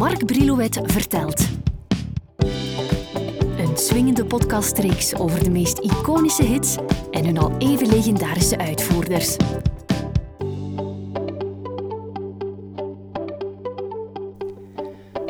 Mark Brilouet vertelt. Een swingende podcastreeks over de meest iconische hits en hun al even legendarische uitvoerders.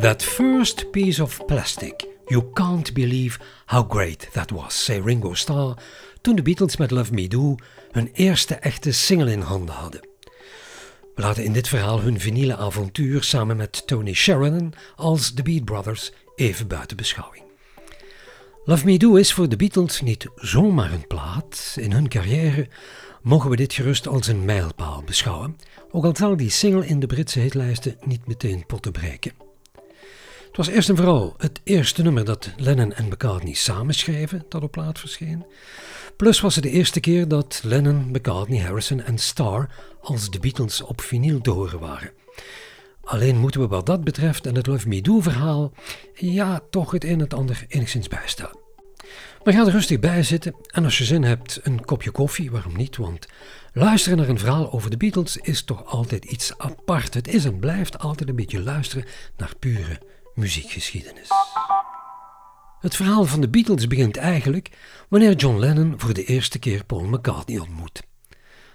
That first piece of plastic, you can't believe how great that was, zei Ringo Starr toen de Beatles met Love Me Do hun eerste echte single in handen hadden. We laten in dit verhaal hun vinyle avontuur samen met Tony Sheridan als The Beat Brothers even buiten beschouwing. Love Me Do is voor de Beatles niet zomaar een plaat. In hun carrière mogen we dit gerust als een mijlpaal beschouwen, ook al zal die single in de Britse hitlijsten niet meteen potten breken. Het was eerst en vooral het eerste nummer dat Lennon en McCartney samenschreven dat op plaat verscheen. Plus was het de eerste keer dat Lennon, McCartney, Harrison en Starr als de Beatles op vinyl te horen waren. Alleen moeten we wat dat betreft en het Love Me Do verhaal ja toch het een en het ander enigszins bijstellen. Maar ga er rustig bij zitten en als je zin hebt een kopje koffie, waarom niet? Want luisteren naar een verhaal over de Beatles is toch altijd iets apart. Het is en blijft altijd een beetje luisteren naar pure muziekgeschiedenis. Het verhaal van de Beatles begint eigenlijk wanneer John Lennon voor de eerste keer Paul McCartney ontmoet.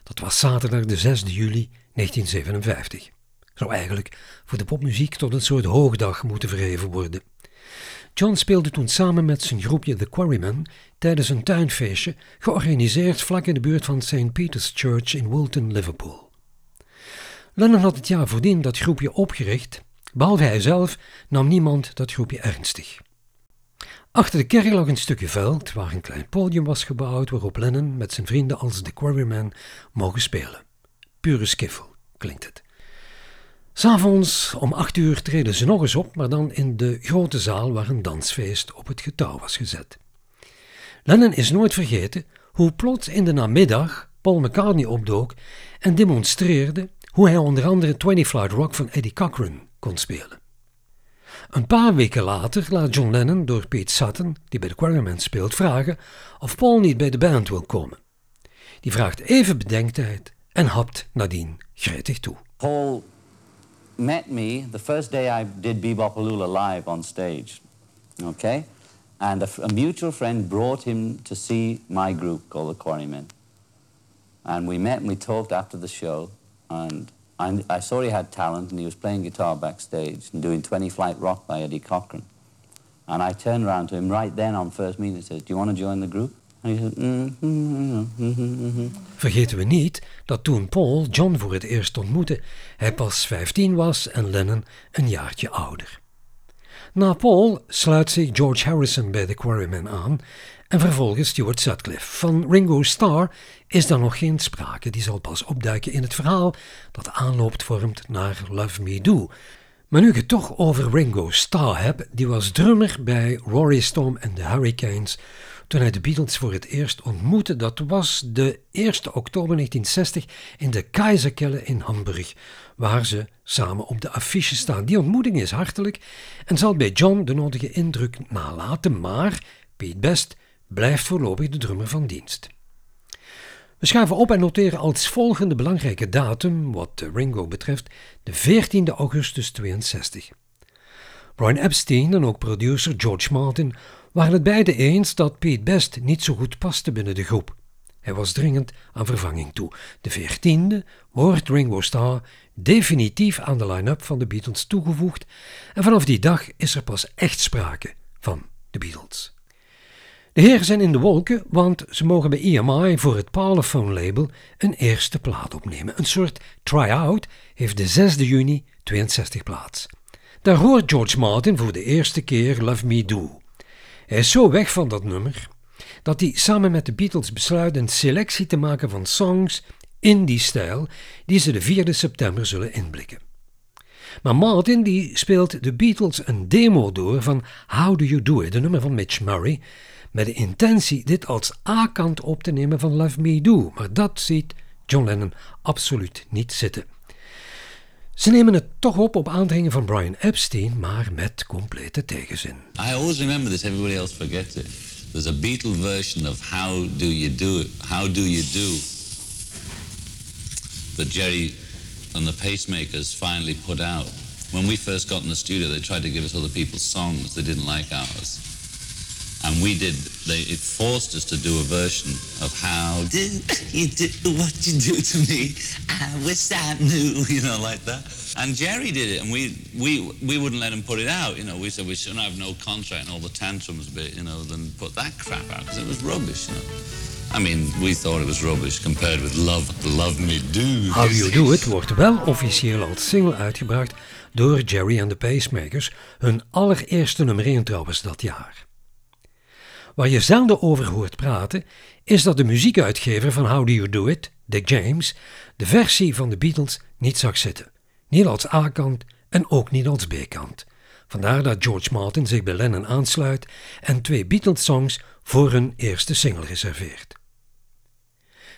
Dat was zaterdag de 6 juli 1957. Zou eigenlijk voor de popmuziek tot een soort hoogdag moeten verheven worden. John speelde toen samen met zijn groepje The Quarrymen tijdens een tuinfeestje, georganiseerd vlak in de buurt van St. Peter's Church in Wilton, Liverpool. Lennon had het jaar voordien dat groepje opgericht, behalve hij zelf nam niemand dat groepje ernstig. Achter de kerk lag een stukje veld waar een klein podium was gebouwd waarop Lennon met zijn vrienden als de Quarrymen mogen spelen. Pure skiffel, klinkt het. S'avonds om acht uur treden ze nog eens op, maar dan in de grote zaal waar een dansfeest op het getouw was gezet. Lennon is nooit vergeten hoe plots in de namiddag Paul McCartney opdook en demonstreerde hoe hij onder andere 20 Flight Rock van Eddie Cochran kon spelen. Een paar weken later laat John Lennon door Pete Sutton, die bij de Quarrymen speelt, vragen of Paul niet bij de band wil komen. Die vraagt even bedenktijd en hapt nadien gretig toe. Paul met me the first day I did Bebopaloola live on stage. Okay? And a, a, mutual friend brought him to see my group called the Quarrymen. And we met and we talked after the show. And I, I saw he had talent and he was playing guitar backstage and doing 20 Flight Rock by Eddie Cochran. And I turned around to him right then on first meeting and said, Do you want to join the group? Vergeten we niet dat toen Paul John voor het eerst ontmoette, hij pas 15 was en Lennon een jaartje ouder. Na Paul sluit zich George Harrison bij de Quarrymen aan en vervolgens Stuart Sutcliffe. Van Ringo Starr is dan nog geen sprake, die zal pas opduiken in het verhaal dat aanloopt vormt naar Love Me Do. Maar nu ik het toch over Ringo Starr heb, die was drummer bij Rory Storm en de Hurricanes toen hij de Beatles voor het eerst ontmoette. Dat was de 1 oktober 1960 in de Keizerkelle in Hamburg, waar ze samen op de affiche staan. Die ontmoeting is hartelijk en zal bij John de nodige indruk nalaten, maar Pete Best blijft voorlopig de drummer van dienst. We schuiven op en noteren als volgende belangrijke datum, wat Ringo betreft, de 14 augustus 62. Brian Epstein en ook producer George Martin waren het beide eens dat Pete Best niet zo goed paste binnen de groep. Hij was dringend aan vervanging toe. De 14e wordt Ringo Starr definitief aan de line-up van de Beatles toegevoegd en vanaf die dag is er pas echt sprake van de Beatles. De heren zijn in de wolken, want ze mogen bij EMI voor het Parlophone label een eerste plaat opnemen. Een soort try-out heeft de 6 juni 62 plaats. Daar hoort George Martin voor de eerste keer Love Me Do. Hij is zo weg van dat nummer dat hij samen met de Beatles besluit een selectie te maken van songs in die stijl die ze de 4 september zullen inblikken. Maar Martin die speelt de Beatles een demo door van How Do You Do It, de nummer van Mitch Murray, met de intentie dit als A-kant op te nemen van Love Me Do, maar dat ziet John Lennon absoluut niet zitten. Ze nemen het toch op op aandringen van Brian Epstein, maar met complete tegenzin. I always remember this, everybody else forgets it. There's a Beatle version of How Do You Do It, How Do You Do, that Jerry and the Pacemakers finally put out. when we first got in the studio, they tried to give us other people's songs. They didn't like ours. And we did, they, it forced us to do a version of how do you do what you do to me? I wish I knew, you know, like that. And Jerry did it, and we, we, we wouldn't let him put it out. You know, we said we shouldn't have no contract and all the tantrums bit, you know, then put that crap out, because it was rubbish, you know. I mean, we thought it was rubbish compared with Love, Love Me Do. How You Do It wordt wel officieel als single uitgebracht door Jerry and the Pacemakers, hun allereerste nummer 1 trouwens dat jaar. Waar je zelden over hoort praten, is dat de muziekuitgever van How Do You Do It, Dick James, de versie van de Beatles niet zag zitten. Niet als A-kant en ook niet als B-kant. Vandaar dat George Martin zich bij Lennon aansluit en twee Beatles-songs voor hun eerste single reserveert.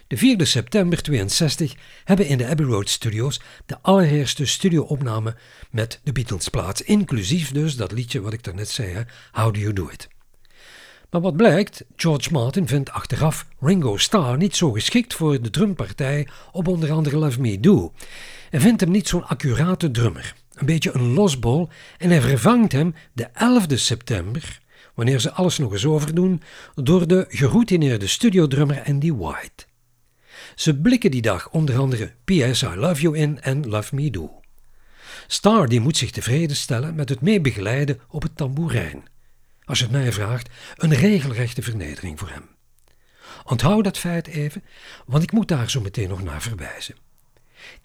De 4 september 62 hebben in de Abbey Road Studios de allereerste studioopname met de Beatles plaats, inclusief dus dat liedje wat ik daarnet zei, How Do You Do It. Maar wat blijkt, George Martin vindt achteraf Ringo Starr niet zo geschikt voor de drumpartij op onder andere Love Me Do. Hij vindt hem niet zo'n accurate drummer, een beetje een losbol en hij vervangt hem de 11 september, wanneer ze alles nog eens overdoen, door de geroutineerde studiodrummer Andy White. Ze blikken die dag onder andere P.S. I Love You in en Love Me Do. Starr die moet zich tevreden stellen met het meebegeleiden op het tamboerijn als je het mij vraagt, een regelrechte vernedering voor hem. Onthoud dat feit even, want ik moet daar zo meteen nog naar verwijzen.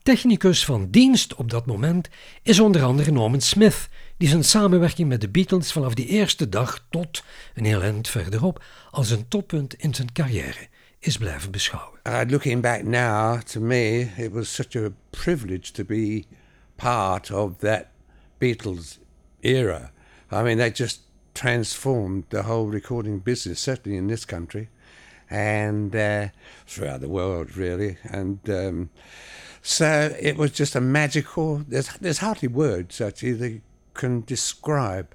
Technicus van dienst op dat moment is onder andere Norman Smith, die zijn samenwerking met de Beatles vanaf die eerste dag tot een heel eind verderop als een toppunt in zijn carrière is blijven beschouwen. Uh, looking back now, to me, it was such a privilege to be part of that Beatles era. I mean, they just transformed the whole recording business, certainly in this country and uh, throughout the world, really. And um, so it was just a magical. There's there's hardly words actually that can describe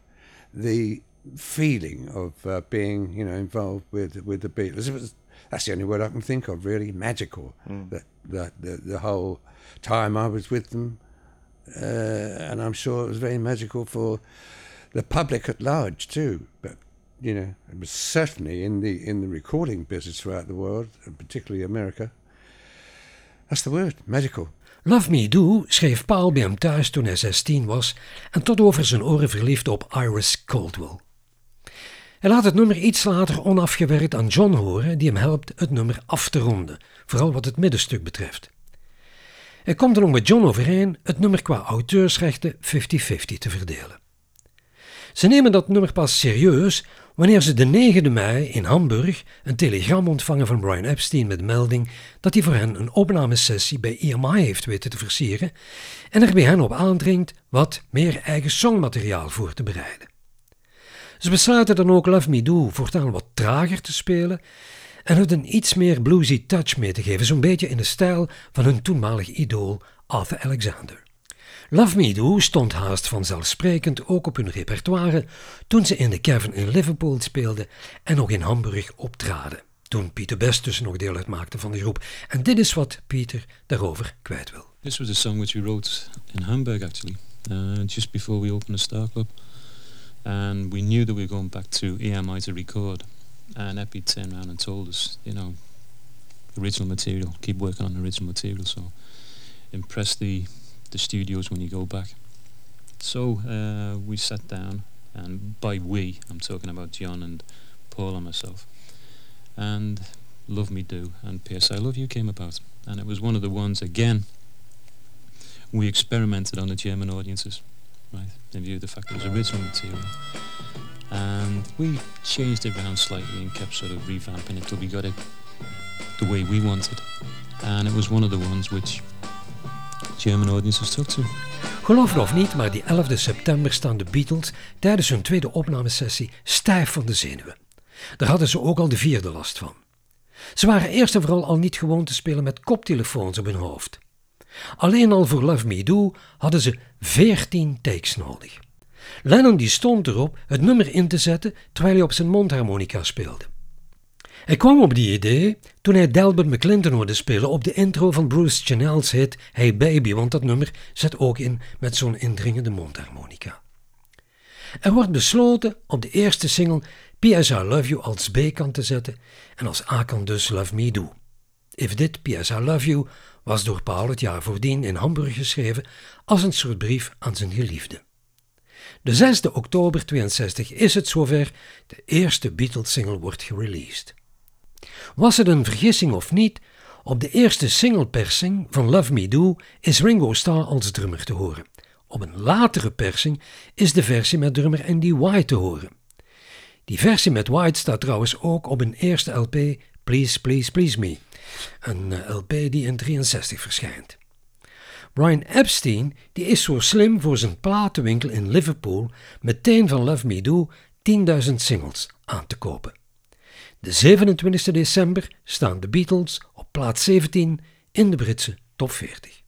the feeling of uh, being, you know, involved with with the Beatles. It was, that's the only word I can think of, really. Magical. Mm. That, that the the whole time I was with them, uh, and I'm sure it was very magical for the public at large too. But you know, it was certainly in the in the recording business throughout the world, particularly America. That's the word, magical. Love Me Do schreef Paul bij hem thuis toen hij 16 was en tot over zijn oren verliefd op Iris Caldwell. Hij laat het nummer iets later onafgewerkt aan John horen, die hem helpt het nummer af te ronden, vooral wat het middenstuk betreft. Hij komt er nog met John overeen het nummer qua auteursrechten 50-50 te verdelen. Ze nemen dat nummer pas serieus wanneer ze de 9e mei in Hamburg een telegram ontvangen van Brian Epstein met melding dat hij voor hen een opnamesessie bij EMI heeft weten te versieren en er bij hen op aandringt wat meer eigen songmateriaal voor te bereiden. Ze besluiten dan ook Love Me Do voortaan wat trager te spelen en het een iets meer bluesy touch mee te geven, zo'n beetje in de stijl van hun toenmalig idool Arthur Alexander. Love Me Do stond haast vanzelfsprekend ook op hun repertoire toen ze in de Cavern in Liverpool speelden en nog in Hamburg optraden. Toen Peter Best dus nog deel uitmaakte van de groep. En dit is wat Peter daarover kwijt wil. This was a song which we wrote in Hamburg actually, uh, just before we opened the Star Club. And we knew that we were going back to EMI to record. And Epi turned around and told us, you know, original material, keep working on original material. So impress the the studios when you go back. So uh, we sat down, and by we, I'm talking about John and Paul and myself, and Love Me Do and Pierce I Love You came about. And it was one of the ones, again, we experimented on the German audiences, right, in view of the fact it was original material. And we changed it around slightly and kept sort of revamping it till we got it the way we wanted. And it was one of the ones which Took to. Geloof het of niet, maar die 11 september staan de Beatles tijdens hun tweede opnamesessie stijf van de zenuwen. Daar hadden ze ook al de vierde last van. Ze waren eerst en vooral al niet gewoon te spelen met koptelefoons op hun hoofd. Alleen al voor Love Me Do hadden ze 14 takes nodig. Lennon die stond erop het nummer in te zetten terwijl hij op zijn mondharmonica speelde. Hij kwam op die idee toen hij Delbert McClinton hoorde spelen op de intro van Bruce Chanel's hit Hey Baby, want dat nummer zet ook in met zo'n indringende mondharmonica. Er wordt besloten op de eerste single P.S. I Love You als B-kant te zetten en als A-kant dus Love Me Do. Even dit, P.S. I Love You, was door Paul het jaar voordien in Hamburg geschreven als een soort brief aan zijn geliefde. De 6 oktober 62 is het zover, de eerste Beatles-single wordt gereleased. Was het een vergissing of niet, op de eerste singlepersing van Love Me Do is Ringo Starr als drummer te horen. Op een latere persing is de versie met drummer Andy White te horen. Die versie met White staat trouwens ook op een eerste LP, Please Please Please Me, een eh, LP die in 63 verschijnt. Brian Epstein die is zo slim voor zijn platenwinkel in Liverpool meteen van Love Me Do 10.000 singles aan te kopen. De 27 december staan de Beatles op plaats 17 in de Britse top 40.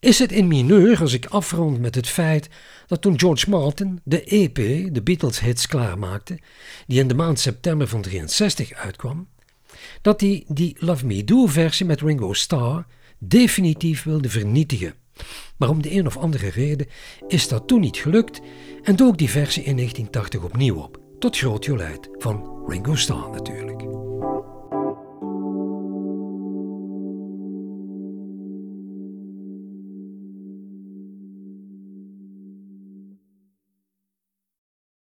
Is het in mineur als ik afrond met het feit dat toen George Martin de EP, de Beatles hits, klaarmaakte, die in de maand september van 63 uitkwam, dat hij die Love Me Do versie met Ringo Starr definitief wilde vernietigen. Maar om de een of andere reden is dat toen niet gelukt en dook die versie in 1980 opnieuw op, tot groot jolijt van Ringo Starr natuurlijk.